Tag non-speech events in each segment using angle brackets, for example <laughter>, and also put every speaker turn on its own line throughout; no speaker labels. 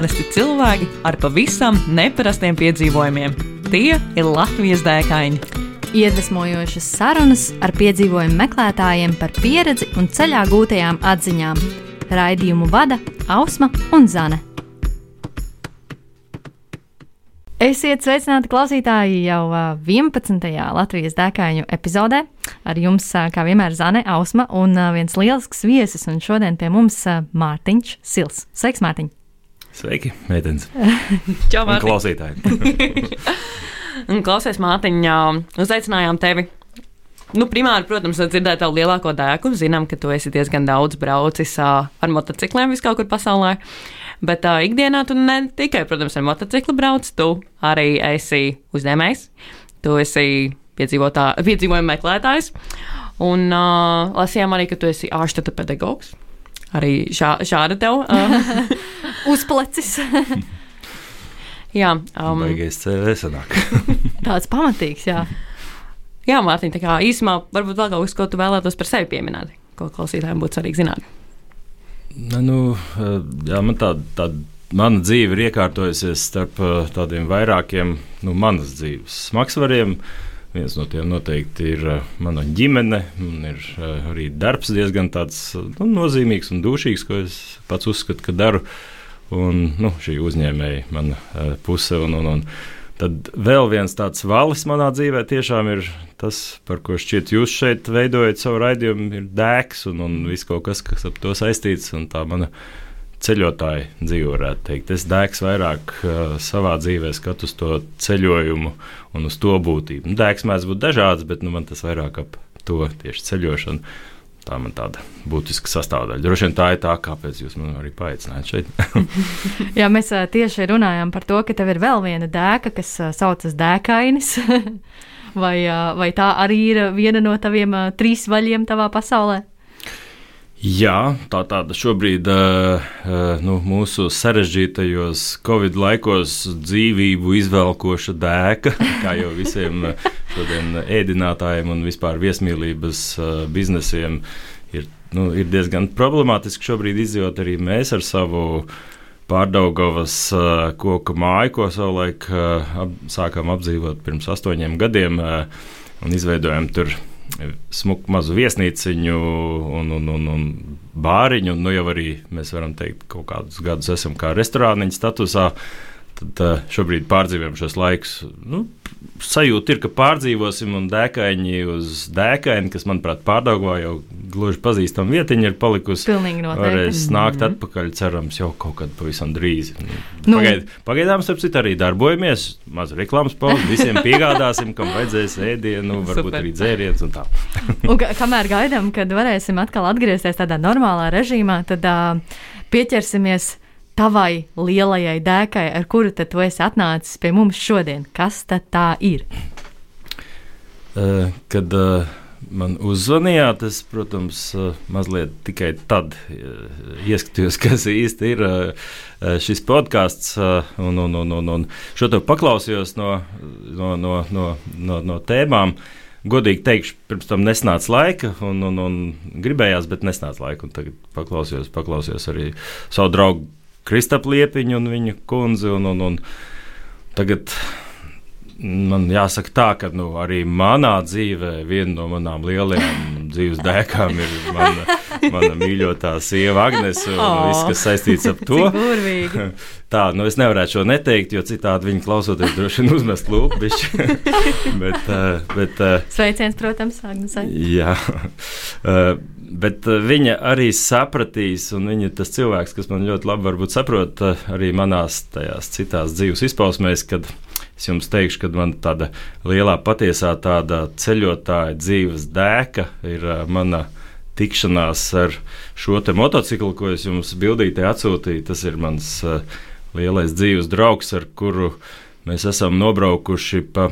Parasti cilvēki ar pavisam neparastiem piedzīvojumiem. Tie ir Latvijas dēkaini.
Iedvesmojošas sarunas ar piedzīvojumu meklētājiem par pieredzi un ceļā gūtajām atziņām. Raidījumu vada Ausma un Zane. Esiet sveicināti klausītāji jau 11. Latvijas dēkaņu epizodē. Ar jums, kā vienmēr, Zane, Ausma un viens lielisks viesis. Un šodien pie mums Mārtiņš Sils. Sveiks, Mārtiņ!
Sveiki, meitenes! <laughs>
Čau,
Un klausītāji! <laughs>
Un klausies, Mārtiņa, uzaicinājām tevi. Nu, primāri, protams, dzirdēt tavu lielāko dēku. Zinām, ka tu esi diezgan daudz braucis ar motocikliem viskaur kur pasaulē. Bet uh, ikdienā tu ne tikai, protams, ar motociklu brauc, tu arī esi uzņēmējs. Tu esi piedzīvojumu meklētājs. Un uh, lasījām arī, ka tu esi ārštata pedagogs. Arī šā, šāda tev. Uh, <laughs>
Uzplecis! <laughs>
jā, um,
Baigais CV sanāk. <laughs>
Tāds pamatīgs, jā.
jā Mārtiņ, tā kā īsumā varbūt vēl kaut kas, ko tu vēlētos par sevi pieminēt, ko klausītājiem būtu svarīgi zināt.
Nu, nu, jā, man tāda, tāda mana dzīve ir iekārtojusies starp tādiem vairākiem nu, manas dzīves smagsvariem. Viens no tiem noteikti ir uh, mana ģimene. Man ir uh, arī darbs diezgan tāds, nu, nozīmīgs un dušīgs, ko es pats uzskatu, ka daru. Un nu, šī uzņēmēja mana uh, puse. Un, un, un tad vēl viens tāds valis manā dzīvē tiešām ir tas, par ko šķiet jūs šeit veidojat savu raidījumu, ir dēks un, un viss kaut kas, kas ap to saistīts. Un tā mana ceļotāja dzīve, varētu teikt. Es dēks vairāk uh, savā dzīvē skatu uz to ceļojumu un uz to būtību. Nu, dēks mēdz būt dažāds, bet nu, man tas vairāk ap to tieši ceļošanu. Tā man tāda būtiska sastāvdaļa. Droši vien tā ir tā, kāpēc jūs man arī paaicinājāt šeit. <laughs>
Jā, mēs tieši runājām par to, ka tev ir vēl viena dēka, kas saucas dēkainis. <laughs> vai, vai tā arī ir viena no taviem trīs vaļiem tavā pasaulē?
Jā, tā tāda šobrīd uh, uh, nu, mūsu sarežģītajos Covid laikos dzīvību izvelkoša dēka, <laughs> kā jau visiem šodien ēdinātājiem un vispār viesmīlības biznesiem ir, nu, ir diezgan problemātiski šobrīd izdzīvot. Arī mēs ar savu pārdaugavas uh, koku māju, ko savulaik ap, sākām apdzīvot pirms astoņiem gadiem un izveidojam tur smuku mazu viesnīciņu un, un, un, un bāriņu. Nu, jau arī mēs varam teikt, ka kaut kādus gadus esam kā restorāniņa statusā. Tad uh, šobrīd pārdzīvojam šos laikus. Nu, sajūta ir, ka pārdzīvosim un dēkaini uz dēkaini, kas, manuprāt, pārdagvā jau gluži pazīstama vietiņa ir palikusi.
Pilnīgi noteikti.
Varēs nākt
mm -hmm.
atpakaļ, cerams, jau kaut kad pavisam drīz. Nu. Pagaid, pagaidām, starp citu, arī darbojamies. Mazu reklāmas pauzi visiem piegādāsim, kam vajadzēs ēdienu, varbūt
Super.
arī dzēriens un tā.
Un ka, kamēr gaidām, kad varēsim atkal atgriezties tādā normālā režīmā, tad uh, pieķersimies tavai lielajai dēkai, ar kuru tu esi atnācis pie mums šodien. Kas tad tā ir?
Uh, kad uh, man uzzvanījāt, es, protams, uh, mazliet tikai tad ieskatījos, <laughs> kas īsti ir šis podkāsts. Un, un, un, un, un šo te paklausījos no, no, no, no, no, no tēmām. Godīgi teikšu, pirms tam nesnāca laika, un, un, un gribējās, bet nesnāca laika. Tagad paklausījos, paklausījos arī savu draugu Kristapu Liepiņu un viņa kundzi. Un, un, un tagad man jāsaka tā, ka nu, arī manā dzīvē viena no manām lielajām dzīves dēkām ir mana, mana mīļotā sieva Agnese un oh, viss, kas saistīts ar to. <laughs> Tā, nu es nevarētu šo neteikt, jo citādi viņi klausoties droši vien uzmest lūpiņu. <laughs> bet, uh, bet, uh,
Sveiciens, protams, Agnesei.
Jā. Bet uh, viņa arī sapratīs, un viņa ir tas cilvēks, kas man ļoti labi saprot uh, arī manās tajās citās dzīves izpausmēs, kad es jums teikšu, ka man tāda lielā patiesā tāda ceļotāja dzīves dēka ir uh, mana tikšanās ar šo te motociklu, ko es jums bildītē atsūtīju. Tas ir mans lielais dzīves draugs, ar kuru mēs esam nobraukuši pa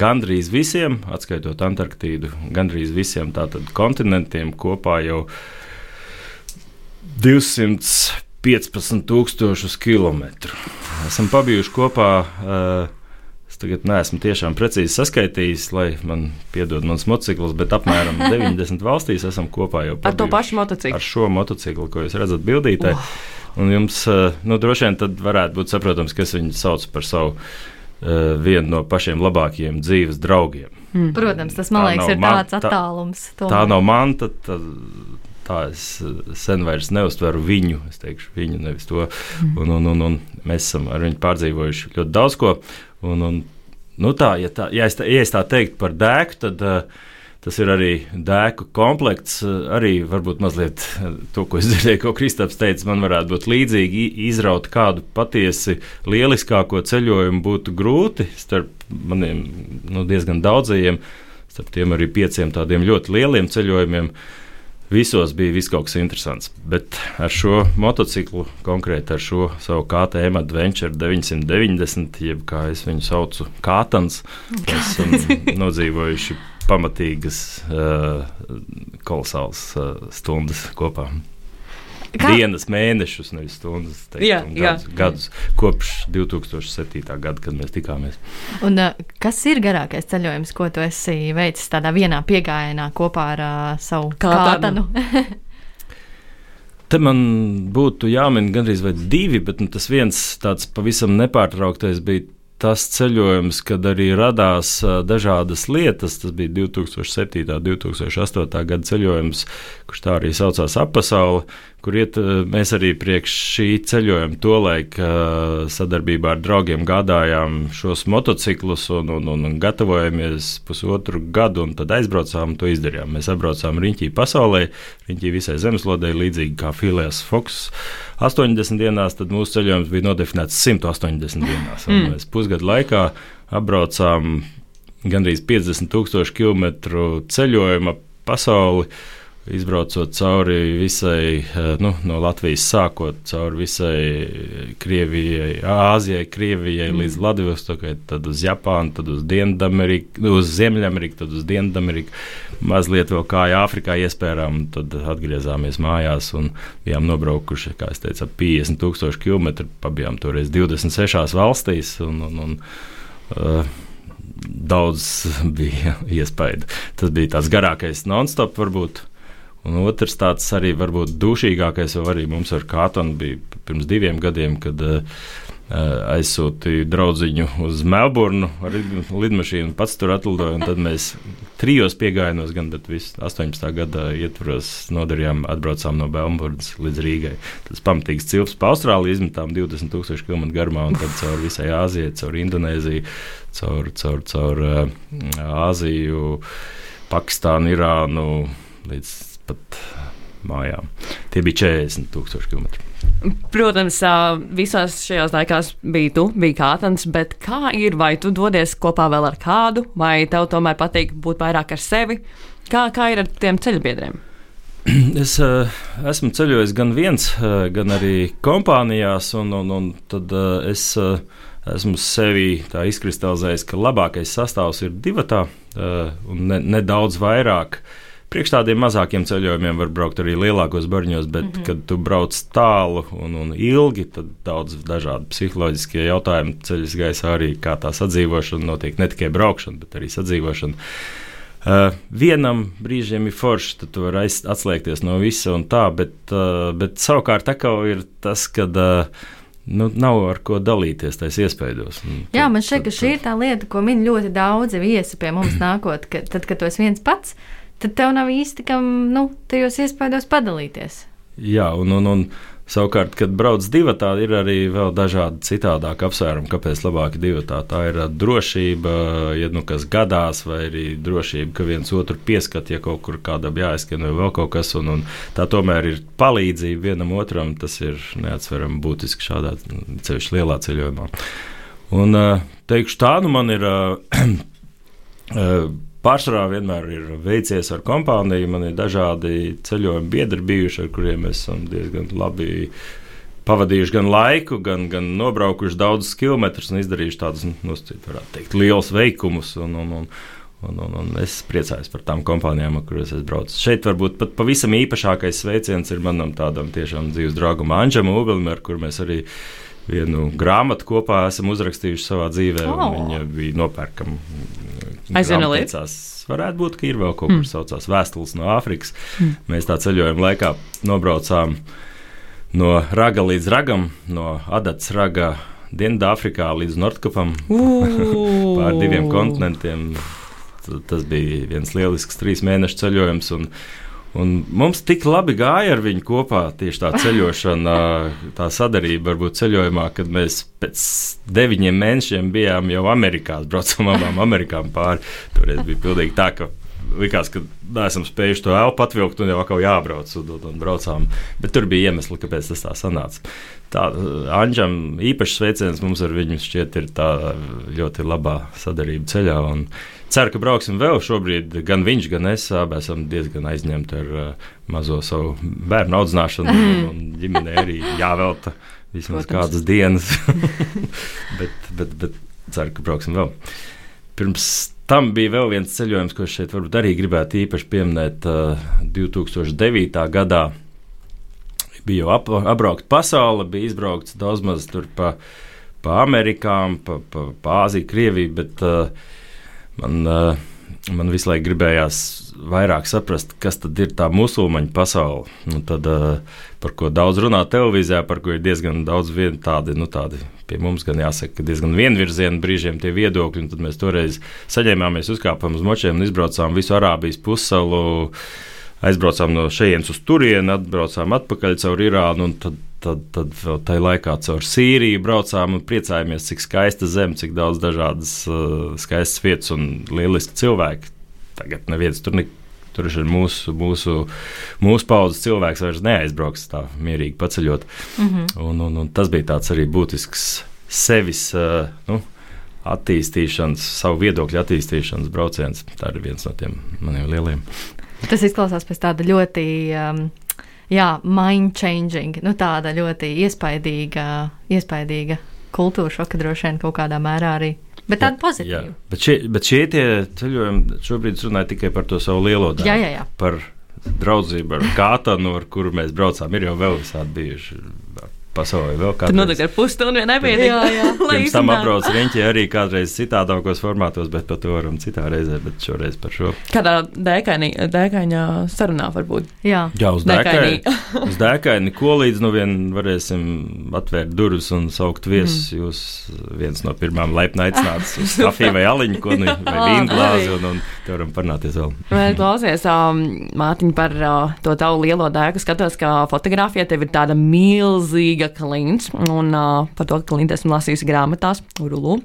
gandrīz visiem, atskaitot Antarktīdu, gandrīz visiem tātad kontinentiem kopā jau 215 tūkstošus kilometru. Esam pabijuši kopā. Uh, Es tagad neesmu tiešām precīzi saskaitījis, lai man piedod mans motocikls, bet apmēram <laughs> 90 valstīs esam kopā jau.
Ar to
pabijuši.
pašu motociklu.
Ar šo motociklu, ko jūs redzat bildītē.
Oh.
Un jums uh, nu, droši vien tad varētu būt saprotams, ka es viņu saucu par savu uh, vienu no pašiem labākajiem dzīves draugiem.
Mm. Protams, tas man
Tā
liekas,
nav
ir
man-
tāds
tā-
attālums.
Tā
tomēr.
nav man, tad, tad, tā es uh, sen vairs neuztveru viņu. Es teikšu, viņu nevis to. Un, un, un, un mēs esam ar viņu pārdzīvojuši ļoti daudz ko. Un, un, nu tā, ja, tā, ja, es tā, ja es tā teiktu par dēku, tad uh, tas ir arī dēku komplekts. Arī varbūt mazliet uh, to, ko es <laughs> dzirdēju, ko Kristaps teica, man varētu būt līdzīgi. Izraut kādu patiesi lieliskāko ceļojumu būtu grūti starp maniem nu, diezgan daudzajiem, starp tiem arī pieciem tādiem ļoti lieliem ceļojumiem. Visos bija viss kaut kas interesants, bet ar šo motociklu, konkrēti ar šo savu KTM Adventure 990, jeb kā es viņu saucu, Kātans, esam <laughs> nodzīvojuši pamatīgas, uh, kolosālas uh, stundas kopā.
Kā-
Dienas, mēnešus, nevis stundas, teiktu,
Jā,
un
jā.
gadus, gadus kopš 2007. gada, kad mēs tikāmies.
Un, uh, kas ir garākais ceļojums, ko tu esi veicis tādā vienā piegājienā kopā ar uh, savu
Kātanu.
kātanu?
Te man būtu jāmin gandrīz vai divi, bet nu, tas viens tāds pavisam nepārtrauktais bija tas ceļojums, kad arī radās dažādas lietas. Tas bija 2007. un 2008. gada ceļojums, kurš tā arī saucās appasauli, kur iet, ā, mēs arī priekš šī ceļojuma tolaik ā, sadarbībā ar draugiem gādājām šos motociklus un, un, un, un gatavojamies pusotru gadu, un tad aizbraucām un to izdarījām. Mēs apbraucām riņķī pasaulē, riņķī visai zemeslodē, līdzīgi kā Filijas Foks. 80 dienās, tad mūsu ceļojums bija nodefinēts 180 dienās. Un
Mm.
Mēs pusgadu laikā apbraucām gandrīz 50 tūkstošu kilometru ceļojuma pasauli. Izbraucot cauri visai, eh, nu, no Latvijas sākot cauri visai Krievijai, Āzijai, Krievijai mm. līdz Latvijostokai, tad uz Japānu, tad uz Dienvidameriku, nu, uz Ziemeļameriku, tad uz Dienvidameriku. Mazliet vēl kā Āfrikā iespējām, un tad atgriezāmies mājās un bijām nobraukuši, kā es teicu, ap 50 tūkstošu kilometru. Pabijām toreiz 26 valstīs. Un, un, un, uh, Daudz bija <laughs> iespēja. Tas bija tāds garākais non-stop, varbūt. Un otrs tāds arī varbūt dušīgākais, jau arī mums ar Kātonu bija pirms diviem gadiem, kad uh, aizsūtīju draugu uz Melburnu ar lid- lidmašīnu, pats tur atlidoju. Tad mēs trijos piegājienos, gan 18. gada ietvaros nodarījām, atbraucām no Melburnas līdz Rīgai. Tas pamatīgs cilps pa Austrāliju, izmetām 20,000 km garumā un tad caur visai Āzijai, caur Indonēziju, caur, caur, caur uh, Āziju, Pakistānu, Irānu līdz pat mājām. Tie bija 40,000 km.
Protams, visās šajās laikās bija tu, bija kātans, bet kā ir, vai tu dodies kopā vēl ar kādu, vai tev tomēr patīk būt vairāk ar sevi? Kā, kā ir ar tiem ceļbiedriem? <clears throat>
Es uh, esmu ceļojis gan viens, uh, gan arī kompānijās, un, un, un tad uh, es uh, esmu sevi izkristalizējis, ka labākais sastāvs ir divi tā, uh, un ne, nedaudz vairāk. Priekš tādiem mazākiem ceļojumiem var braukt arī lielākos barņos, bet, mm -hmm. kad tu brauc tālu un, un ilgi, tad daudz dažādu psiholoģiskie jautājumi ceļas gaisā arī kā tā sadzīvošana notiek ne tikai braukšana, bet arī sadzīvošana. Uh, vienam brīžam ir forši, tad tu vari atslēgties no visa un tā, bet, uh, bet savukārt tā kā ir tas, ka uh, nu, nav ar ko dalīties tajās iespējos. Un
Jā, man šķiet, ka šī ir tā lieta, ko min ļoti daudzi viesi pie mums <clears throat> nākot. Ka, tad, kad tu esi viens pats, tad tev nav īsti kam nu, tajos iespējos padalīties.
Jā, un, un, un savukārt, kad brauc divi, tā ir arī vēl dažādi citādāki apsvērumi, kāpēc labāk ir divi. Tā ir ā, drošība, ja nu kas gadās, vai arī drošība, ka viens otru pieskat, ja kaut kur kādam jāizskan vai vēl kaut kas. Un, un tā tomēr ir palīdzība vienam otram. Tas ir neatsverami būtiski šādā ceļš lielā ceļojumā. Un ā, teikšu tā, nu man ir. <clears throat> Pārsvarā vienmēr ir veicies ar kompāniju. Man ir dažādi ceļojumi biedri bijuši, ar kuriem esam diezgan labi pavadījuši gan laiku, gan, gan nobraukuši daudzus kilometrus un izdarījuši tādus, nu, teikt, lielus veikumus. Un, un, un, un, un, un es priecājos par tām kompānijām, ar kurām es braucu. Šeit varbūt pat pavisam īpašākais sveiciens ir manam tādam tiešām dzīves draugam Anģam Ugalim, ar kur mēs arī vienu grāmatu kopā esam uzrakstījuši savā dzīvē.
Oh.
Viņa bija nopērkama.
Lieta.
teicās, Varētu būt, ka ir vēl kaut kas, kas saucās Vēstules no Āfrikas. Mm. Mēs tā ceļojuma laikā nobraucām no raga līdz ragam, no Adatas raga Dienvidāfrikā līdz Nordkapam <laughs> pār diviem kontinentiem. Tas bija viens lielisks trīs mēnešu ceļojums. Un, Un mums tik labi gāja ar viņu kopā tieši tā ceļošana, tā sadarbība, varbūt ceļojumā, kad mēs pēc deviņiem mēnešiem bijām jau Amerikā, braucām abām Amerikām pāri. Toreiz bija pilnīgi tā, ka likās, ka neesam spējuši to elpu atvilkt, un jau kā jābrauc, un, un, un braucām. Bet tur bija iemesli, kāpēc tas tā sanāca. Tā, Anģam īpašs sveiciens mums ar viņu šķiet ir tā ļoti labā sadarbība ceļā. Un, ceru, ka brauksim vēl. Šobrīd gan viņš, gan es abi esam diezgan aizņemti ar uh, mazo savu bērnu audzināšanu, mm. un ģimenei arī jāvelta vismaz Protams. kādas dienas. <laughs> bet, bet, bet ceru, ka brauksim vēl. Pirms tam bija vēl viens ceļojums, ko šeit varbūt arī gribētu īpaši pieminēt. Uh, 2009. gadā bija jau ap, apbraukt pasauli, bija izbraukts daudz maz tur pa, pa Amerikām, pa, pa, pa Āziju, Krieviju, bet man, man visu laiku gribējās vairāk saprast, kas tad ir tā musulmaņu pasaule. Nu, tad, par ko daudz runā televīzijā, par ko ir diezgan daudz tādi, nu, tādi pie mums gan jāsaka, diezgan vienvirziena brīžiem tie viedokļi. Tad mēs toreiz saņēmāmies, uzkāpām uz močiem un izbraucām visu Arābijas pussalu. Aizbraucām no šejienes uz turieni, atbraucām atpakaļ caur Irānu, un tad tad, tad vēl tajā laikā caur Sīriju braucām un priecājāmies, cik skaista zeme, cik daudz dažādas uh, skaistas vietas un lieliski cilvēki. Tagad neviens tur nekā. Tur ir mūsu, mūsu, mūsu paudzes cilvēks, vairs neaizbrauks tā mierīgi paceļot. Mm -hmm. un, un, un tas bija tāds arī būtisks sevis uh, nu, attīstīšanas, savu viedokļu attīstīšanas brauciens. Tā ir viens no tiem maniem lieliem.
Tas izklausās pēc tāda ļoti um, jā, mind changing, nu, tāda ļoti iespaidīga, iespaidīga kultūra šoka droši vien kaut kādā mērā arī. Bet tāda pozitīva. Jā,
bet šie, bet šie tie ceļojumi šobrīd runāja tikai par to savu lielo daļu.
Jā, jā, jā.
Par draudzību ar Kātanu, ar kuru mēs braucām, ir jau vēl visādi bijuši pasaulē vēl kādā.
Tur noteikti ar pusstundu nepietiek. Jā, jā. <laughs>
Pirms tam apbrauc riņķi arī kādreiz citādākos formātos, bet par to varam citā reizē, bet šoreiz par šo.
Kādā dēkaņā sarunā varbūt.
Jā, jā uz dēkaņa. <laughs> uz dēkaņa, ko līdz nu vien varēsim atvērt durvis un saukt viesus. Mm. Jūs viens no pirmām laipni aicināts uz <laughs> kafiju vai aliņu, ko nu, vai vīnu glāzi, un, un te varam parunāties vēl.
Klausies, um, Mātiņ, par uh, to tavu lielo dēku skatos, ka fotografija tev ir tāda milzīga Ilga Kalīns, un uh, par to, Kalīns esmu lasījusi grāmatās, Urulu.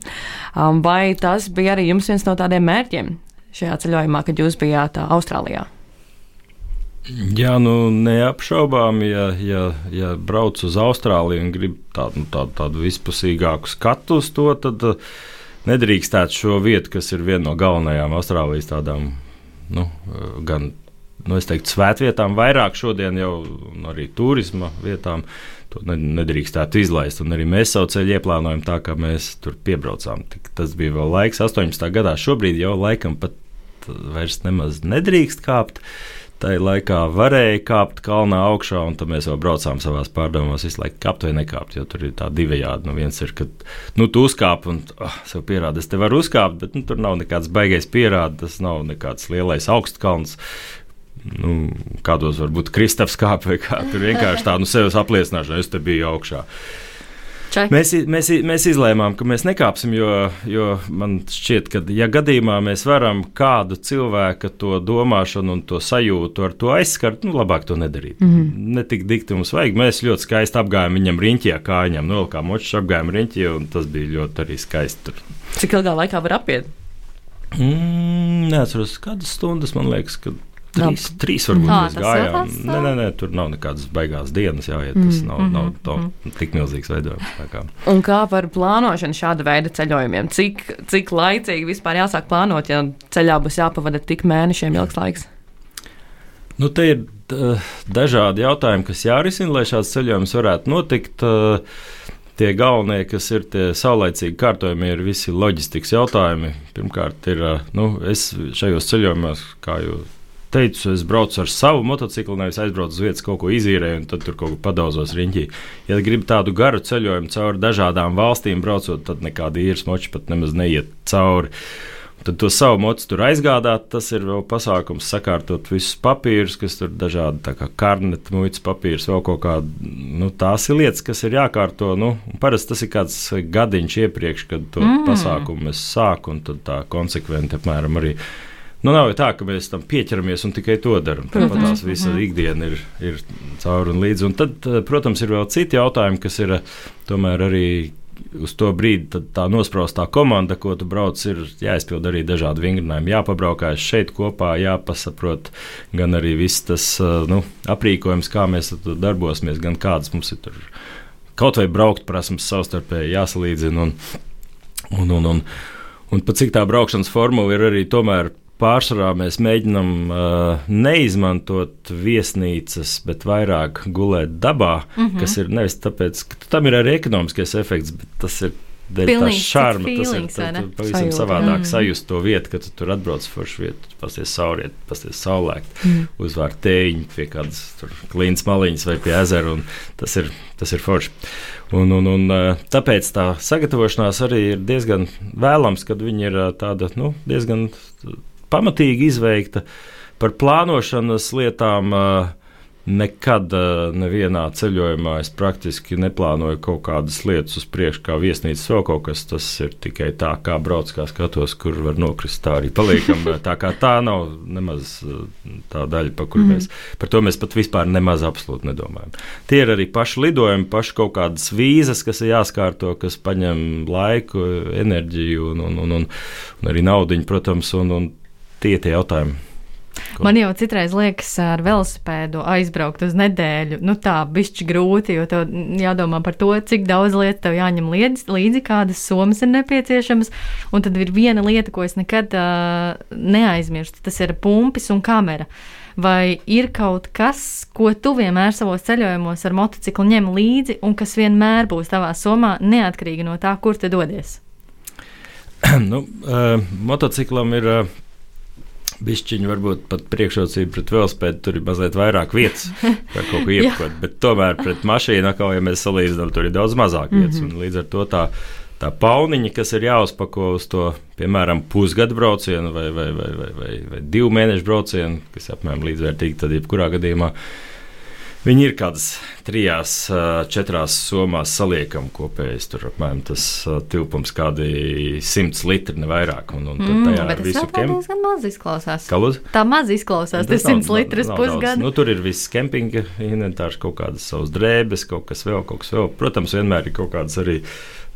Um, vai tas bija arī jums viens no tādiem mērķiem šajā ceļojumā, kad jūs bijāt uh, Austrālijā?
Jā, nu neapšaubām, ja, ja, ja brauc uz Austrāliju un grib tādu, nu, tādu, tādu vispusīgāku skatu uz to, tad uh, nedrīkstētu šo vietu, kas ir viena no galvenajām Austrālijas tādām, nu, uh, gan, nu, teiktu, svētvietām, vairāk šodien jau arī turisma vietām, To nedrīkstētu izlaist. Un arī mēs savu ceļu ieplānojam tā, kā mēs tur piebraucām. Tik, tas bija vēl laiks, 18. gadā. Šobrīd jau laikam pat vairs nemaz nedrīkst kāpt. Tā laikā varēja kāpt kalnā augšā, un tad mēs jau braucām savā pārdomās, visu laiku kāpt vai nekāpt. Jo tur ir tā divējādi. Nu, viens ir, ka nu, tu uzkāp un oh, sev pierādi, es te varu uzkāpt, bet nu, tur nav nekāds baigais pierādi, tas nav nekāds lielais augstkalns nu, kādos varbūt Kristofers kāpa vai kā tur vienkārši tādu nu, sevis apliecināšanu, es te biju augšā. Ček. Mēs, mēs, mēs izlēmām, ka mēs nekāpsim, jo, jo man šķiet, ka, ja gadījumā mēs varam kādu cilvēku to domāšanu un to sajūtu ar to aizskart, nu, labāk to nedarīt. Mm -hmm. Ne tik dikti mums vajag. Mēs ļoti skaisti apgājām viņam riņķī, kā viņam nolikām nu, močus, apgājām riņķī, un tas bija ļoti arī skaisti. Tur.
Cik ilgā laikā var apiet?
Mm, neatceros, kādas stundas man liekas, kad Trīs, trīs varbūt Nā, mēs gājām. Nē, nē, nē, tur nav nekādas baigās dienas jāiet. Tas mm, nav, mm, nav to, mm. tik milzīgs veidojums. Kā.
Un kā par plānošanu šāda veida ceļojumiem? Cik, cik laicīgi vispār jāsāk plānot, ja ceļā būs jāpavada tik mēnešiem ilgs laiks?
Nu, te ir dažādi jautājumi, kas jārisina, lai šāds ceļojums varētu notikt. Tie galvenie, kas ir tie saulaicīgi kārtojumi, ir visi loģistikas jautājumi. Pirmkārt, ir, nu, es šajos ceļojumos, kā jau teicu, es braucu ar savu motociklu, nevis aizbraucu uz vietas, kaut ko izīrēju un tad tur kaut ko padauzos riņķī. Ja gribi tādu garu ceļojumu cauri dažādām valstīm braucot, tad nekāda īres moča pat nemaz neiet cauri. Tad to savu mocu tur aizgādāt, tas ir vēl pasākums, sakārtot visus papīrus, kas tur dažādi, tā kā karneta, muitas papīrs, vēl kaut kāda. Nu, tās ir lietas, kas ir jākārto. Nu, parasti tas ir kāds gadiņš iepriekš, kad to mm. pasākumu es sāku, un tad tā konsekventi apmēram arī. Nu, nav jau tā, ka mēs tam pieķeramies un tikai to darām. Tāpat tās visa -hmm. ikdiena ir, ir cauri un līdzi. Un tad, protams, ir vēl citi jautājumi, kas ir tomēr arī uz to brīdi tā nospraustā komanda, ko tu brauc, ir jāizpild arī dažādi vingrinājumi. Jāpabraukājas šeit kopā, jāpasaprot gan arī viss tas nu, aprīkojums, kā mēs darbosimies, gan kādas mums ir tur kaut vai braukt prasmes savstarpēji jāsalīdzina. Un, un, un, un, un pat cik tā braukšanas formula ir arī tomēr pārsvarā mēs mēģinām uh, neizmantot viesnīcas, bet vairāk gulēt dabā, mm -hmm. kas ir nevis tāpēc, ka tam ir arī ekonomiskais efekts, bet tas ir dēļ tā šarma. Tas ir tā, pavisam Sajūta. savādāk mm. sajust to vietu, kad tu tur atbrauc foršu vietu, pasties sauriet, pasties saulēkt, mm. uzvārt tēņu pie kādas klīnas maliņas vai pie ezera, un tas ir, tas ir forši. Un, un, un, uh, tāpēc tā sagatavošanās arī ir diezgan vēlams, kad viņi ir uh, tāda, nu, diezgan pamatīgi izveikta. Par plānošanas lietām nekad nevienā ceļojumā es praktiski neplānoju kaut kādas lietas uz priekšu, kā viesnīcas vēl kaut kas. Tas ir tikai tā, kā brauc, kā skatos, kur var nokrist. Tā arī paliekam. <laughs> tā kā tā nav nemaz tā daļa, pa kuru mm. mēs par to mēs pat vispār nemaz absolūti nedomājam. Tie ir arī paši lidojumi, paši kaut kādas vīzas, kas ir jāskārto, kas paņem laiku, enerģiju un, un, un, un, un arī naudu, protams. Un, un tie tie jautājumi.
Ko? Man jau citreiz liekas, ar velosipēdu aizbraukt uz nedēļu, nu tā, bišķi grūti, jo tev jādomā par to, cik daudz lietu tev jāņem līdzi, līdzi kādas somas ir nepieciešamas. Un tad ir viena lieta, ko es nekad uh, neaizmirstu, tas ir pumpis un kamera. Vai ir kaut kas, ko tu vienmēr savos ceļojumos ar motociklu ņem līdzi un kas vienmēr būs tavā somā, neatkarīgi no tā, kur te dodies? <clears throat>
nu, uh, motociklam ir uh, Bišķiņi varbūt pat priekšrocība pret velospēdu, tur ir mazliet vairāk vietas, <laughs> kā kaut ko iepakot. bet tomēr pret mašīnu, kā jau mēs salīdzinām, tur ir daudz mazāk vietas. Mm -hmm. Līdz ar to tā, tā pauniņa, kas ir jāuzpako uz to, piemēram, pusgadu braucienu vai, vai, vai, vai, vai, vai divu mēnešu braucienu, kas apmēram līdzvērtīgi, tad jebkurā gadījumā Viņi ir kādas trijās, četrās somās saliekam kopējais. Tur apmēram tas tilpums kādi simts litri, ne vairāk. Un, un
mm, tajā ir visu kem... diezgan maz izklausās.
Kalud?
Tā maz izklausās, tas simts litras pusgadu.
Nu, tur ir viss kempinga inventārs, kaut kādas savas drēbes, kaut kas vēl, kaut kas vēl. Protams, vienmēr ir kaut kādas arī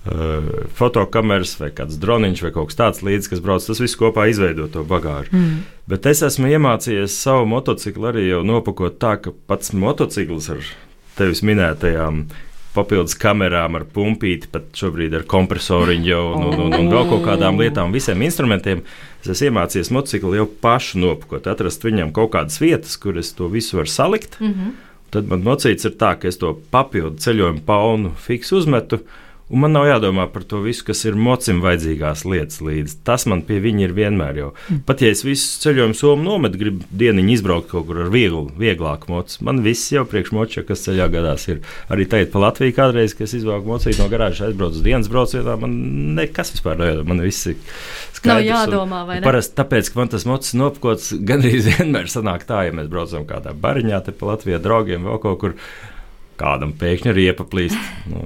uh, fotokameras vai kāds droniņš vai kaut kas tāds līdzi, kas brauc. Tas viss kopā izveido to bagāžu. Mm. Bet es esmu iemācījies savu motociklu arī jau nopakot tā, ka pats motociklis ar tevis minētajām papildus kamerām, ar pumpīti, pat šobrīd ar kompresoriņu jau, un, un, un, un vēl kaut kādām lietām, visiem instrumentiem. Es esmu iemācījies motociklu jau pašu nopakot, atrast viņam kaut kādas vietas, kur es to visu varu salikt. Mm -hmm. Tad man mocīts ir tā, ka es to papildu ceļojumu paunu fiksu uzmetu. Un man nav jādomā par to visu, kas ir mocim vajadzīgās lietas līdzi. Tas man pie viņa ir vienmēr jau. Mm. Pat ja es visu ceļojumu somu nometu, gribu dieniņu izbraukt kaut kur ar vieglu, vieglāku mocu, man viss jau priekšmoča, kas ceļā gadās ir. Arī tagad pa Latviju kādreiz, kad es izvāku mocīt no garāžas, aizbraucu uz dienas braucienā, man nekas vispār nav. Man viss ir skaidrs.
Nav jādomā, vai ne?
Parasti tāpēc, ka man tas mocis nopkots <laughs> gandrīz vienmēr sanāk tā, ja mēs braucam kādā bariņā te pa Latviju draugiem vēl kaut kur kādam pēkšņi ir iepaplīst. Nu,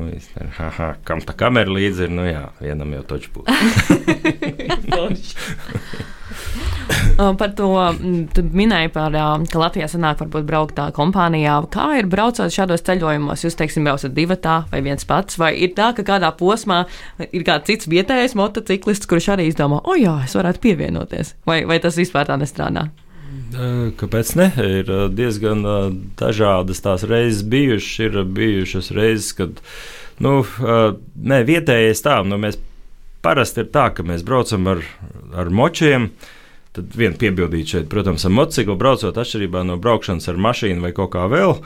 haha, kam tā kamera līdzi ir? Nu, jā, vienam jau toču būs. <laughs>
par to minēju, par, ka Latvijā sanāk varbūt braukt tā kompānijā. Kā ir braucot šādos ceļojumos? Jūs, teiksim, braucat divatā vai viens pats, vai ir tā, ka kādā posmā ir kāds cits vietējais motociklists, kurš arī izdomā, o jā, es varētu pievienoties, vai, vai tas vispār tā nestrādā?
Kāpēc ne? Ir diezgan dažādas tās reizes bijušas. Ir bijušas reizes, kad nu, ne, vietējais tā, nu, mēs parasti ir tā, ka mēs braucam ar, ar močiem. Tad vien piebildīt šeit, protams, ar motociklu braucot atšķirībā no braukšanas ar mašīnu vai kaut kā vēl.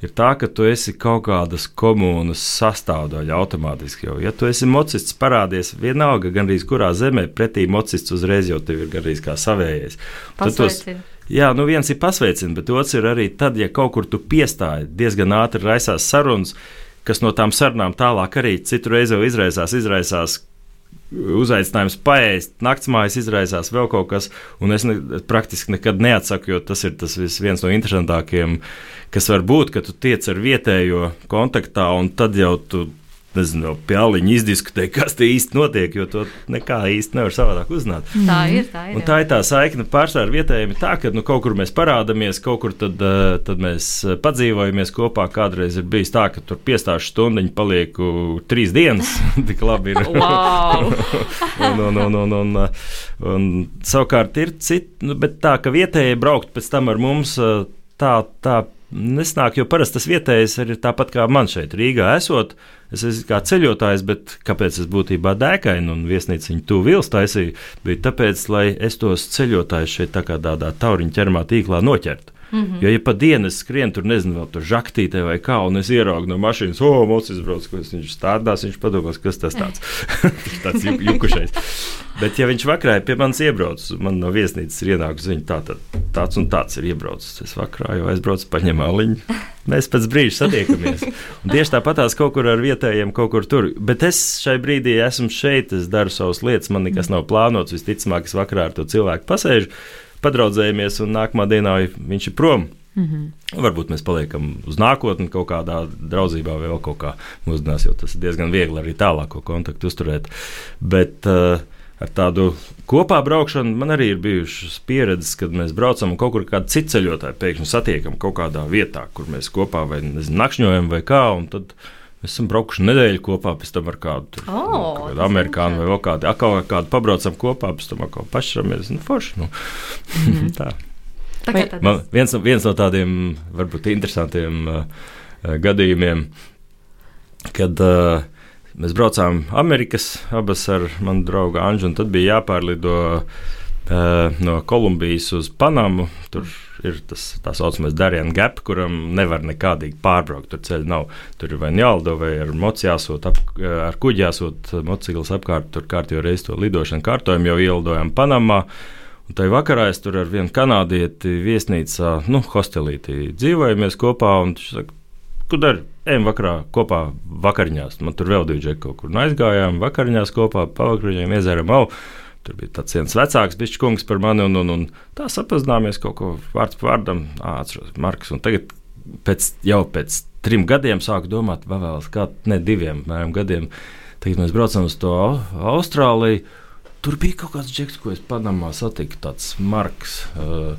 Ir tā, ka tu esi kaut kādas komunas sastāvdaļa automātiski. Jau. Ja tu esi mocists, parādies vienalga, gandrīz kurā zemē, pretī mocists uzreiz jau ir gandrīz kā savējais.
Pasveicini.
Jā, nu viens ir pasveicins, bet otrs ir arī tad, ja kaut kur tu piestāji, diezgan ātri raisās sarunas, kas no tām sarunām tālāk arī citu reizi izraisās, izraisās uzaicinājums paēst, naktsmājas izraisās vēl kaut kas, un es ne, praktiski nekad neatsaku, jo tas ir tas viens no interesantākajiem, kas var būt, ka tu tiec ar vietējo kontaktā, un tad jau tu nezinu, pie aliņa izdiskutē, kas te īsti notiek, jo to nekā īsti nevar savādāk uzzināt.
Tā ir. Tā
un tā ir tā saikne pārsvarā ar vietējiem. Tā, ka nu, kaut kur mēs parādāmies, kaut kur tad, uh, tad mēs eh, padzīvojamies kopā. Kādreiz ir bijis tā, ka tur piestāšu stundiņu palieku trīs dienas. <laughs> Tik labi ir.
Wow! <laughs>
un, un, un, un, un, eh, un, savukārt ir citi, nu, bet tā, ka vietējie braukt pēc tam ar mums, tā, tā nesnāk, jo parasti tas vietējais ir tāpat kā man šeit, Rīgā esot. Es esmu kā ceļotājs, bet kāpēc es būtībā dēkainu un viesnīcu viņu tuvu vils taisīju, bija tāpēc, lai es tos ceļotājus šeit tā kā tādā tauriņa ķermā tīklā noķertu. Mm -hmm. Jo, ja pa dienu es skrienu tur, nezinu, vēl tur žaktītē vai kā, un es ieraugu no mašīnas, o, mūcis izbrauc, ko viņš stādās, viņš padomās, kas tas tāds, <laughs> tāds juk, jukušais. Bet, ja viņš vakarā pie manis iebrauc, man no viesnīcas ir ienākusi ziņa, tā, tā, tāds un tāds ir iebraucis. Es vakarā jau aizbraucu, paņemu aliņu. Mēs pēc brīža satiekamies. Un tieši tāpatās kaut kur ar vietējiem, kaut kur tur. Bet es šai brīdī esmu šeit, es daru savas lietas, man nekas nav plānots. Visticamāk, es vakarā ar to cilvēku pasēžu padraudzējamies, un nākamā dienā viņš ir prom. Mm -hmm. Varbūt mēs paliekam uz nākotni kaut kādā draudzībā, vai vēl kaut kā mūsdienās, jo tas ir diezgan viegli arī tālāko kontaktu uzturēt. Bet uh, ar tādu kopā braukšanu man arī ir bijušas pieredzes, kad mēs braucam un kaut kur kādu citu ceļotāju pēkšņi satiekam kaut kādā vietā, kur mēs kopā vai nezinu, nakšņojam vai kā. Mēs esam braukuši nedēļu kopā, pēc tam ar kādu tur,
oh,
kādu amerikāņu vai vēl kādu, atkal kādu pabraucam kopā, pēc tam atkal pašramies. Nu, forši, nu. mm -hmm. <laughs> tā.
Tā kā tāds.
Man, viens, viens no tādiem varbūt interesantiem uh, gadījumiem, kad uh, mēs braucām Amerikas abas ar manu draugu Anžu, un tad bija jāpārlido uh, no Kolumbijas uz Panamu. Tur ir tas tā saucamais Darījuma gap, kuram nevar nekādīgi pārbraukt. Tur ceļš nav. Tur ir vai nu jālido, vai ar mocu jāsūt, ar kuģi jāsūt motociklis apkārt. Tur kārtībā reiz to lidošanu kārtojumu jau ielidojām Panamā. Un tajā vakarā es tur ar vienu kanādieti viesnīcā, nu, hostelītī dzīvojamies kopā. Viņš saka, ko dari? Ejam vakarā kopā vakariņās. Man tur vēl divi džeki kaut kur nu, aizgājām, vakariņās kopā, pavakariņām iezēram au. Tur bija tāds viens vecāks bišķis par mani, un, un, un tā sapazināmies kaut ko vārds par vārdam. Atceros, Marks. Tagad pēc, jau pēc trim gadiem sāku domāt, vai vēl kā ne diviem mēram, gadiem. Tagad mēs braucam uz to Austrāliju. Tur bija kaut kāds džeks, ko es Panamā satiku, tāds Marks. Uh,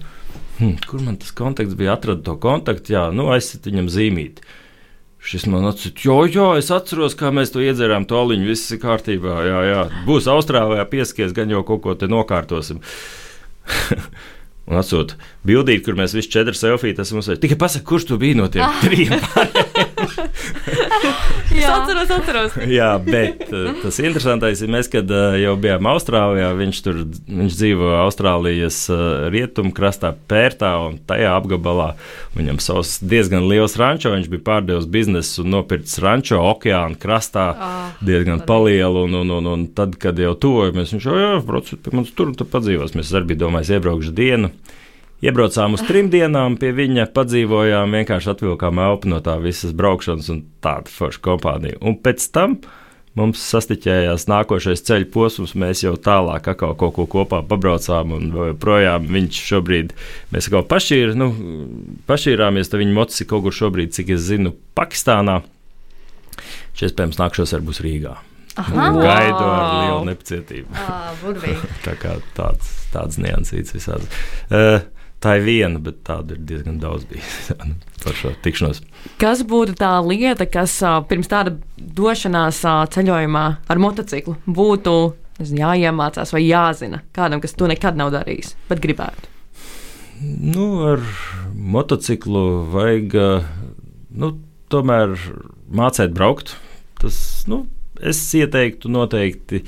hm, kur man tas kontakts bija? Atradu to kontaktu, jā, nu aizsit viņam zīmīti. Šis man atcīm, jo, jo es atceros, kā mēs to iedzērām, to aliņu, viss ir kārtībā. Jā, jā. Būs Austrālijā pieskies, gan jau kaut ko te nokārtosim. <laughs> Un atsūta bildīt, kur mēs visi četri selfiju esam uzsvēruši. Tikai pasak, kurš tu biji no tiem <laughs> trim? <laughs>
es atceros, atceros. <laughs>
Jā, bet uh, tas interesantais ir, mēs, kad uh, jau bijām Austrālijā, viņš tur viņš dzīvo Austrālijas uh, rietumkrastā, Pērtā un tajā apgabalā. Viņam savs diezgan liels rančo, viņš bija pārdevis biznesu un nopircis rančo okeāna krastā oh, diezgan palielu. Un, un, un, un tad, kad jau tuvojamies, viņš jau, jā, brauc pie mums tur un tur padzīvos. Mēs arī bijām domājis iebraukšu dienu. Iebraucām uz trim dienām, pie viņa padzīvojām, vienkārši atvilkām elpu no tā visas braukšanas un tāda forša kompānija. Un pēc tam mums sastiķējās nākošais ceļu posms, mēs jau tālāk kaut ko kopā pabraucām, un projām viņš šobrīd, mēs kaut kā pašīr, nu, pašīrāmies, tad viņa mocis kaut kur šobrīd, cik es zinu, Pakistānā. Šis, iespējams, nākšos ar būs Rīgā. Aha. Gaidu ar lielu nepacietību.
Ah, <laughs>
tā kā tāds, tāds niansīts visādi. Uh, Tā ir viena, bet tādu ir diezgan daudz bijis <laughs> par šo tikšanos.
Kas būtu tā lieta, kas pirms tāda došanās ceļojumā ar motociklu būtu nezinu, jāiemācās vai jāzina kādam, kas to nekad nav darījis, bet gribētu?
Nu, ar motociklu vajag nu, tomēr mācīt braukt. Tas, nu, es ieteiktu noteikti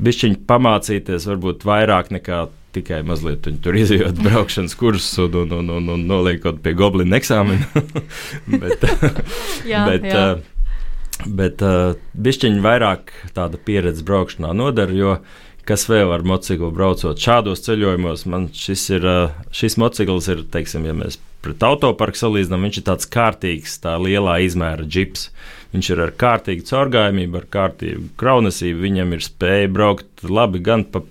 bišķiņi pamācīties, varbūt vairāk nekā tikai mazliet tur izjūt braukšanas kursus un, un, un, un, un noliekot pie goblina eksāmena. <laughs> bet, jā, <laughs> bet, jā. Uh, bet uh, bišķiņi vairāk tāda pieredze braukšanā nodara, jo kas vēl ar motociklu braucot šādos ceļojumos, man šis, ir, uh, šis motocikls ir, teiksim, ja mēs pret autoparku salīdzinām, viņš ir tāds kārtīgs, tā lielā izmēra džips. Viņš ir ar kārtīgu caurgājumību, ar kārtīgu kraunesību. Viņam ir spēja braukt labi gan pa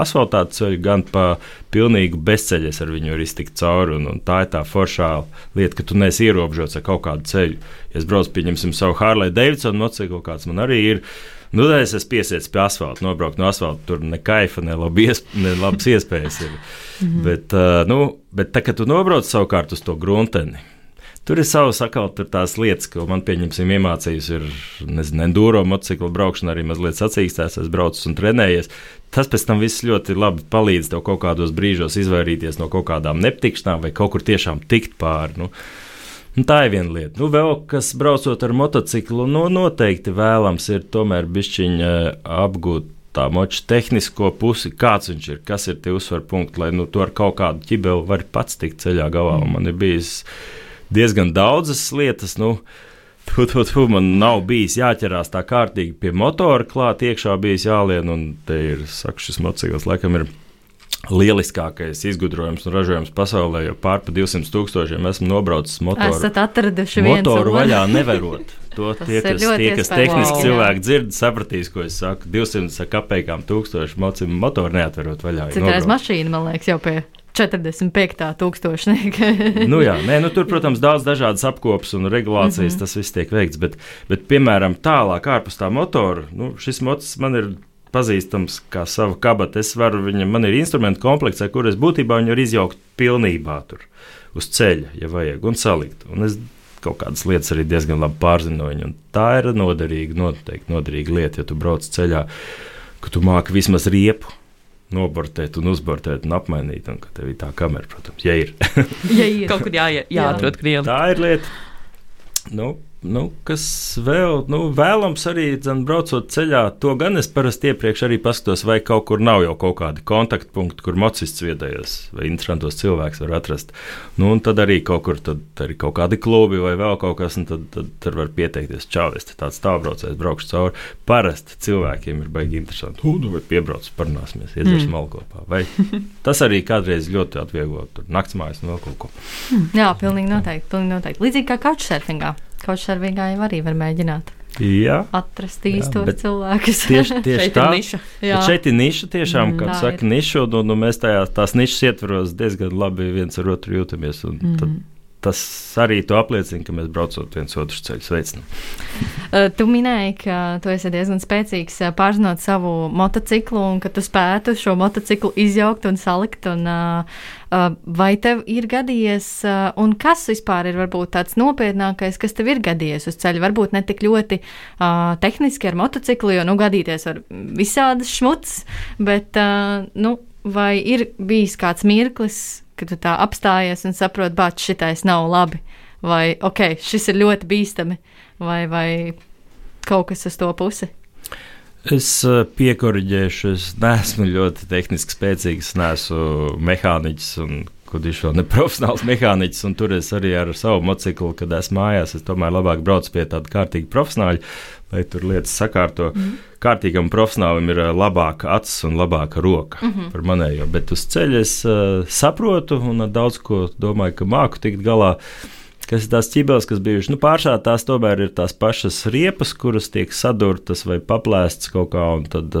asfaltātu ceļu, gan pa pilnīgu bezceļu. Ar viņu var iztikt cauri. Un, un tā ir tā foršā lieta, ka tu neesi ierobežots ar kaut kādu ceļu. Ja es braucu, pieņemsim, savu Harley Davidson motociklu, kāds man arī ir. Nu, tad es esmu piesiets pie asfalta, nobraukt no asfalta. Tur ne kaifa, ne, iesp ne labas <laughs> iespējas ir. -hmm. Bet, uh, nu, bet tā, kad tu nobrauc savukārt uz to grunteni, Tur ir savas atkal tās lietas, ko man, pieņemsim, iemācījusi. Ir, nezinu, enduro motociklu braukšana arī mazliet sacīkstēs, es braucu un trenējies. Tas pēc tam viss ļoti labi palīdz tev kaut kādos brīžos izvairīties no kaut kādām nepatikšanām vai kaut kur tiešām tikt pāri. Nu. Un tā ir viena lieta. Nu, vēl kas braucot ar motociklu, nu, noteikti vēlams ir tomēr bišķiņa apgūt tā moča tehnisko pusi, kāds viņš ir, kas ir tie uzsver punkti, lai nu, tu ar kaut kādu ķibeli vari pats tikt ceļā galā. Man ir bijis diezgan daudzas lietas. Nu, Tu, tu, tu, man nav bijis jāķerās tā kārtīgi pie motora, klāt iekšā bijis jālien, un te ir, saku, šis motocikls laikam ir lieliskākais izgudrojums un ražojums pasaulē, jo pār pa 200 tūkstošiem esmu nobraucis motoru.
Esat atraduši
motoru vaļā nevarot. To tie, kas, tie, kas tehniski wow. cilvēki dzird, sapratīs, ko es saku. 200 kapekām tūkstoši motoru neatverot vaļā.
Cik reiz mašīna, man liekas, jau pie 45. tūkstošnieka. <laughs>
nu, jā, nē, nu, tur, protams, daudz dažādas apkopes un regulācijas, mm -hmm. tas viss tiek veikts. Bet, bet piemēram, tālāk ārpus tā motora, nu, šis mocis man ir pazīstams kā sava kabata. Es varu viņam, man ir instrumentu komplekts, ar kur es būtībā viņu varu izjaukt pilnībā tur uz ceļa, ja vajag, un salikt. Un es kaut kādas lietas arī diezgan labi pārzinu no viņa. Tā ir noderīga, noteikti noderīga lieta, ja tu brauc ceļā, ka tu māki vismaz riepu nobortēt, un uzbortēt un apmainīt. Un tev ir tā kamera, protams, ja ir.
ja ir. Kaut kur jā, jā, jāatrod jā. krievi.
Tā ir lieta. Nu, nu, kas vēl nu, vēlams arī dzen, braucot ceļā, to gan es parasti iepriekš arī paskatos, vai kaut kur nav jau kaut kādi kontaktpunkti, kur mocists viedējos vai interesantos cilvēks var atrast. Nu, un tad arī kaut kur tad arī kaut kādi klubi vai vēl kaut kas, un tad, tad, tad var pieteikties. Te tāds stāvbraucējs, braukšu cauri. Parasti cilvēkiem ir baigi interesanti. Unu vai piebrauc, parunāsimies, iedzersim mm. malkopā. Vai tas arī kādreiz ļoti atvieglo naktsmājas un vēl kaut ko.
Jā, pilnīgi noteikti. Pilnīgi noteikti. Līdzīgi kā couchsurfingā. Kaučsarvīgā jau arī var mēģināt.
Jā,
atrast īstos cilvēkus.
Tieši, <laughs> tieši tā ir niša. Šeit ir niša, tiešām, kā mm, saka, niša, un, un mēs tajā, tās nišas ietvaros diezgan labi viens ar otru jūtamies. Mm. Tad, tas arī apliecina, ka mēs braucot viens otru ceļu sveicinām.
Uh, <laughs> tu minēji, ka tu esi diezgan spēcīgs uh, pārzinot savu motociklu un ka tu spētu šo motociklu izjaukt un salikt. Un, uh, vai tev ir gadījies, un kas vispār ir varbūt tāds nopietnākais, kas tev ir gadījies uz ceļa? Varbūt ne tik ļoti uh, tehniski ar motociklu, jo nu, gadīties var visādas šmuts, bet uh, nu, vai ir bijis kāds mirklis, ka tu tā apstājies un saproti, bāc, šitais nav labi, vai ok, šis ir ļoti bīstami, vai, vai kaut kas uz to pusi.
Es eh, piekoriģēšu, es neesmu ļoti tehniski spēcīgs, neesmu mehāniķis un kurš <laughs> vēl neprofesionāls mehāniķis, un tur es arī ar savu motociklu, kad esmu mājās, es tomēr labāk braucu pie tāda kārtīga profesionāļa, lai tur lietas sakārto. Mm -hmm. Kārtīgam profesionālim ir labāka acis un labāka roka mm -hmm. par manējo, bet uz ceļa es uh, saprotu un daudz ko domāju, ka māku tikt galā. Kas ir tās ķibeles, kas bijušas nu, pāršā, tās tomēr ir tās pašas riepas, kuras tiek sadurtas vai paplēstas kaut kā. Un, tad,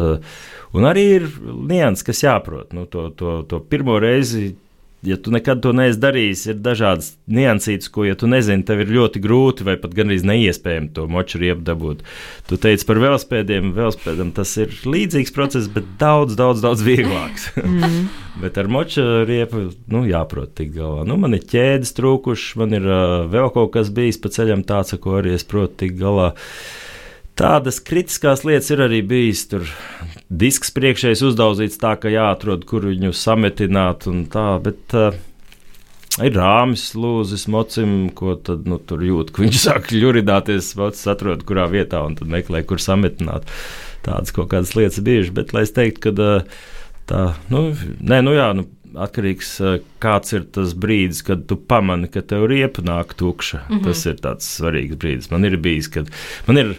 un arī ir nianses, kas jāprot. Nu, to, to, to pirmo reizi ja tu nekad to neesi darījis, ir dažādas niansītas, ko, ja tu nezini, tev ir ļoti grūti vai pat gandrīz neiespējami to moču riepu dabūt. Tu teici par velospēdiem, velospēdam tas ir līdzīgs process, bet daudz, daudz, daudz vieglāks. <laughs> mm. <laughs> bet ar moču riepu, nu, jāprot tikt galā. Nu, man ir ķēdes trūkušas, man ir uh, vēl kaut kas bijis pa ceļam tāds, ko arī es protu tikt galā. Tādas kritiskās lietas ir arī bijis. Tur disks priekšējais uzdauzīts tā, ka jāatrod, kur viņu sametināt un tā, bet uh, ir rāmis, lūzis, mocim, ko tad nu, tur jūt, ka viņš <laughs> sāk ļuridāties, mocis atrod, kurā vietā un tad meklē, kur sametināt. Tādas kaut kādas lietas bijušas, bet lai es teiktu, ka uh, tā, nu, nē, nu jā, nu, atkarīgs uh, kāds ir tas brīdis, kad tu pamani, ka tev riepa nāk tukša. Mm -hmm. Tas ir tāds svarīgs brīdis. Man ir bijis, kad man ir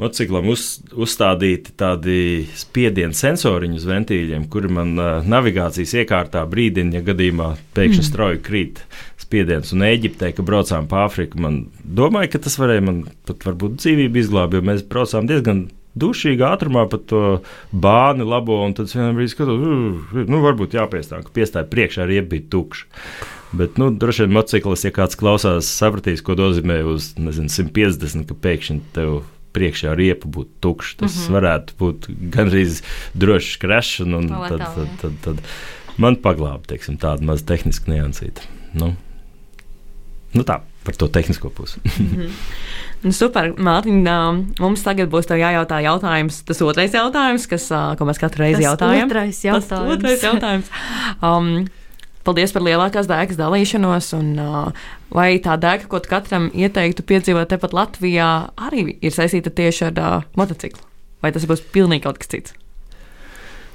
motociklam uz, uzstādīti tādi spiedienu sensoriņi uz ventīļiem, kuri man uh, navigācijas iekārtā brīdina, ja gadījumā pēkšņi mm. strauji krīt spiediens. Un Eģiptē, kad braucām pa Āfriku, man domāja, ka tas varēja man pat varbūt dzīvību izglābt, jo mēs braucām diezgan dušīgā ātrumā pa to bāni labo, un tad vienā brīdī skatos, nu, varbūt jāpiestāv, ka piestāja priekšā arī bija tukšs. Bet, nu, droši vien motociklis, ja kāds klausās, sapratīs, ko nozīmē uz nezinu, 150, ka pēkšņi tev priekšā riepa būtu tukša. Tas mm -hmm. varētu būt gandrīz drošs un tad, tad, tad, tad, man paglāba teiksim, tāda maza tehniska niansīta. Nu, nu tā, par to tehnisko pusi.
mm -hmm. Super, Mārtiņ, mums tagad būs jājautā jautājums, tas otrais jautājums, kas, ko mēs katru reizi jautājam.
Otrais jautājums. Tas
otrais jautājums. <laughs> Um, Paldies par lielākās dēkas dalīšanos. Un, uh, vai tā dēka, ko katram ieteiktu piedzīvot tepat Latvijā, arī ir saistīta tieši ar uh, motociklu? Vai tas būs pilnīgi kaut kas cits?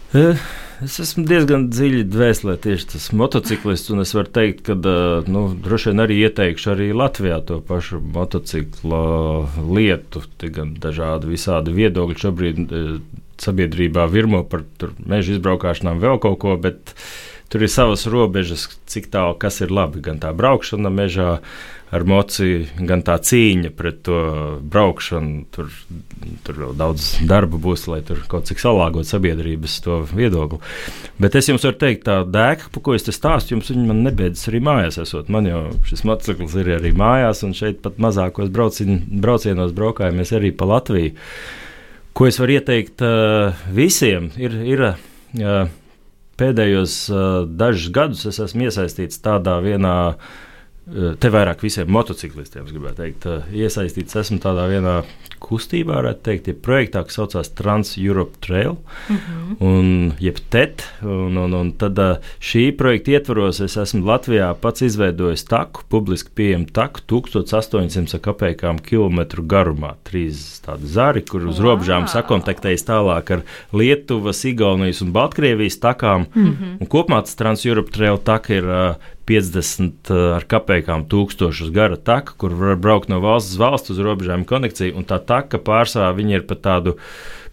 Es esmu diezgan dziļi dvēselē tieši tas motociklists, un es varu teikt, ka nu, droši vien arī ieteikšu arī Latvijā to pašu motocikla lietu. Gan dažādi visādi viedokļi šobrīd sabiedrībā virmo par meža izbraukšanām vēl kaut ko, bet uh, tur ir savas robežas, cik tālu kas ir labi. Gan tā braukšana mežā ar mociju, gan tā cīņa pret to braukšanu. Tur, tur vēl daudz darba būs, lai tur kaut cik salāgot sabiedrības to viedokli. Bet es jums varu teikt, tā dēka, par ko es te stāstu, jums viņa man nebeidzas arī mājās. Esot. Man jau šis motociklis ir arī mājās, un šeit pat mazākos braucien, braucienos braukājamies arī pa Latviju. Ko es varu ieteikt uh, visiem, ir, ir uh, pēdējos uh, dažus gadus es esmu iesaistīts tādā vienā. Te vairāk visiem motociklistiem, gribētu teikt, iesaistīts esmu tādā vienā kustībā, varētu teikt, ir projektā, kas saucās Trans-Europe Trail, mm -hmm. un, jeb TET. Un, un, un tad šī projekta ietvaros es esmu Latvijā pats izveidojis taku, publiski pieejamu taku 1800 kapekām kilometru garumā. Trīs tādi zari, kur uz robežām sakontaktējas tālāk ar Lietuvas, Igaunijas un Baltkrievijas takām. Mm -hmm. Un kopumā tas Trans-Europe Trail taka ir 50 ar kapekām tūkstošus gara taka, kur var braukt no valsts uz valsts uz robežām konekciju, un tā taka pārsvarā viņi ir pa tādu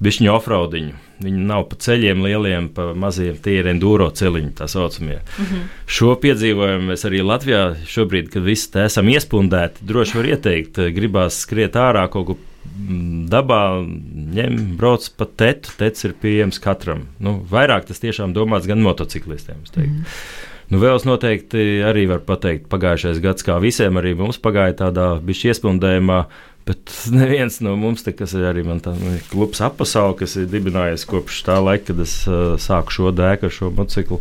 bišķiņu offroadiņu. Viņi nav pa ceļiem lieliem, pa maziem, tie ir enduro ceļiņi, tā saucamie. Mm -hmm. Šo piedzīvojumu mēs arī Latvijā šobrīd, kad visi te esam iespundēti, droši var ieteikt, gribās skriet ārā kaut ko mm, dabā, ņem, brauc pa tetu, tets ir pieejams katram. Nu, vairāk tas tiešām domāts gan motociklistiem. Mm. Nu, vēl es noteikti arī varu pateikt, pagājušais gads, kā visiem, arī mums pagāja tādā bišķi iespundējumā. Bet <laughs> neviens no mums, te, kas ir arī tāds nu, klubs apsaule, kas ir dibinājies kopš tā laika, kad es uh, sāku šo dēku, šo motociklu,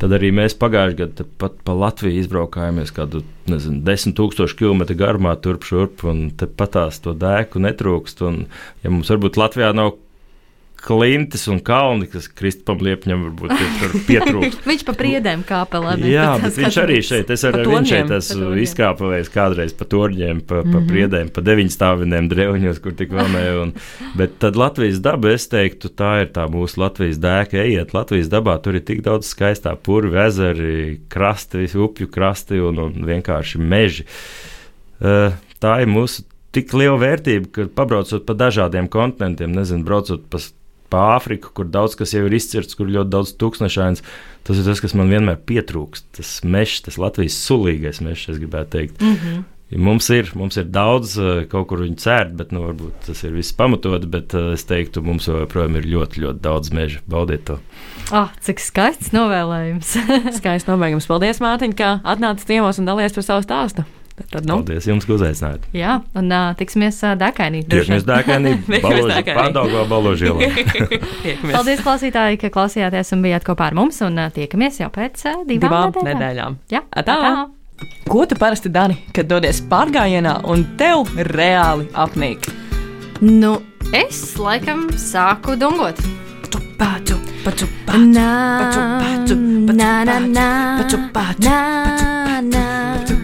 tad arī mēs pagājušajā gadā pat pa Latviju izbraukājāmies kādu, nezinu, desmit tūkstošu kilometru garumā turp šurp, un te patās to dēku netrūkst. Un, ja mums varbūt Latvijā nav klintis un kalni, kas Kristupam Liepņam varbūt <laughs> pietrūkst.
viņš pa priedēm kāpelē.
Jā, bet viņš arī šeit, es arī viņš šeit esmu izkāpavējis kādreiz pa torņiem, pa, pa mm -hmm. priedēm, pa deviņstāviniem drevņos, kur tik vēlēja. Un, bet tad Latvijas daba, es teiktu, tā ir tā mūsu Latvijas dēka, ejiet Latvijas dabā, tur ir tik daudz skaistā purvi, ezeri, krasti, upju krasti un, un vienkārši meži. Uh, tā ir mūsu tik liela vērtība, ka pabraucot pa dažādiem kontinentiem, nezinu, braucot pa pa Āfriku, kur daudz kas jau ir izcirts, kur ļoti daudz tūkstošains. Tas ir tas, kas man vienmēr pietrūkst. Tas mežs, tas Latvijas sulīgais mežs, es gribētu teikt. Mm -hmm. Mums ir, mums ir daudz, eh, kaut kur viņi cērt, bet nu, varbūt tas ir viss pamatot. Bet uh, es teiktu, mums joprojām ir ļoti, ļoti daudz meža. Baudiet to!
Oh, cik skaists novēlējums! <laughs>
skaists novēlējums! Paldies, Mārtiņ, ka atnācis ciemos un dalies par savu stāstu!
Tad, nu. Paldies jums, ka uzaicinājāt.
Jā, un uh, tiksimies uh, Dākainī.
Tiekamies Dākainī, <laughs> Pārdaugā Baložielā. <laughs>
Paldies, klausītāji, ka klausījāties un bijāt kopā ar mums, un uh, tiekamies jau pēc uh, divām, divām nedēļām.
nedēļām. Jā, atā. atā. Ko tu parasti dari, kad dodies pārgājienā un tev reāli apnīk?
Nu, es laikam sāku dungot.
Paču, paču, paču, paču, paču, paču, paču, paču, paču, paču, Na, na,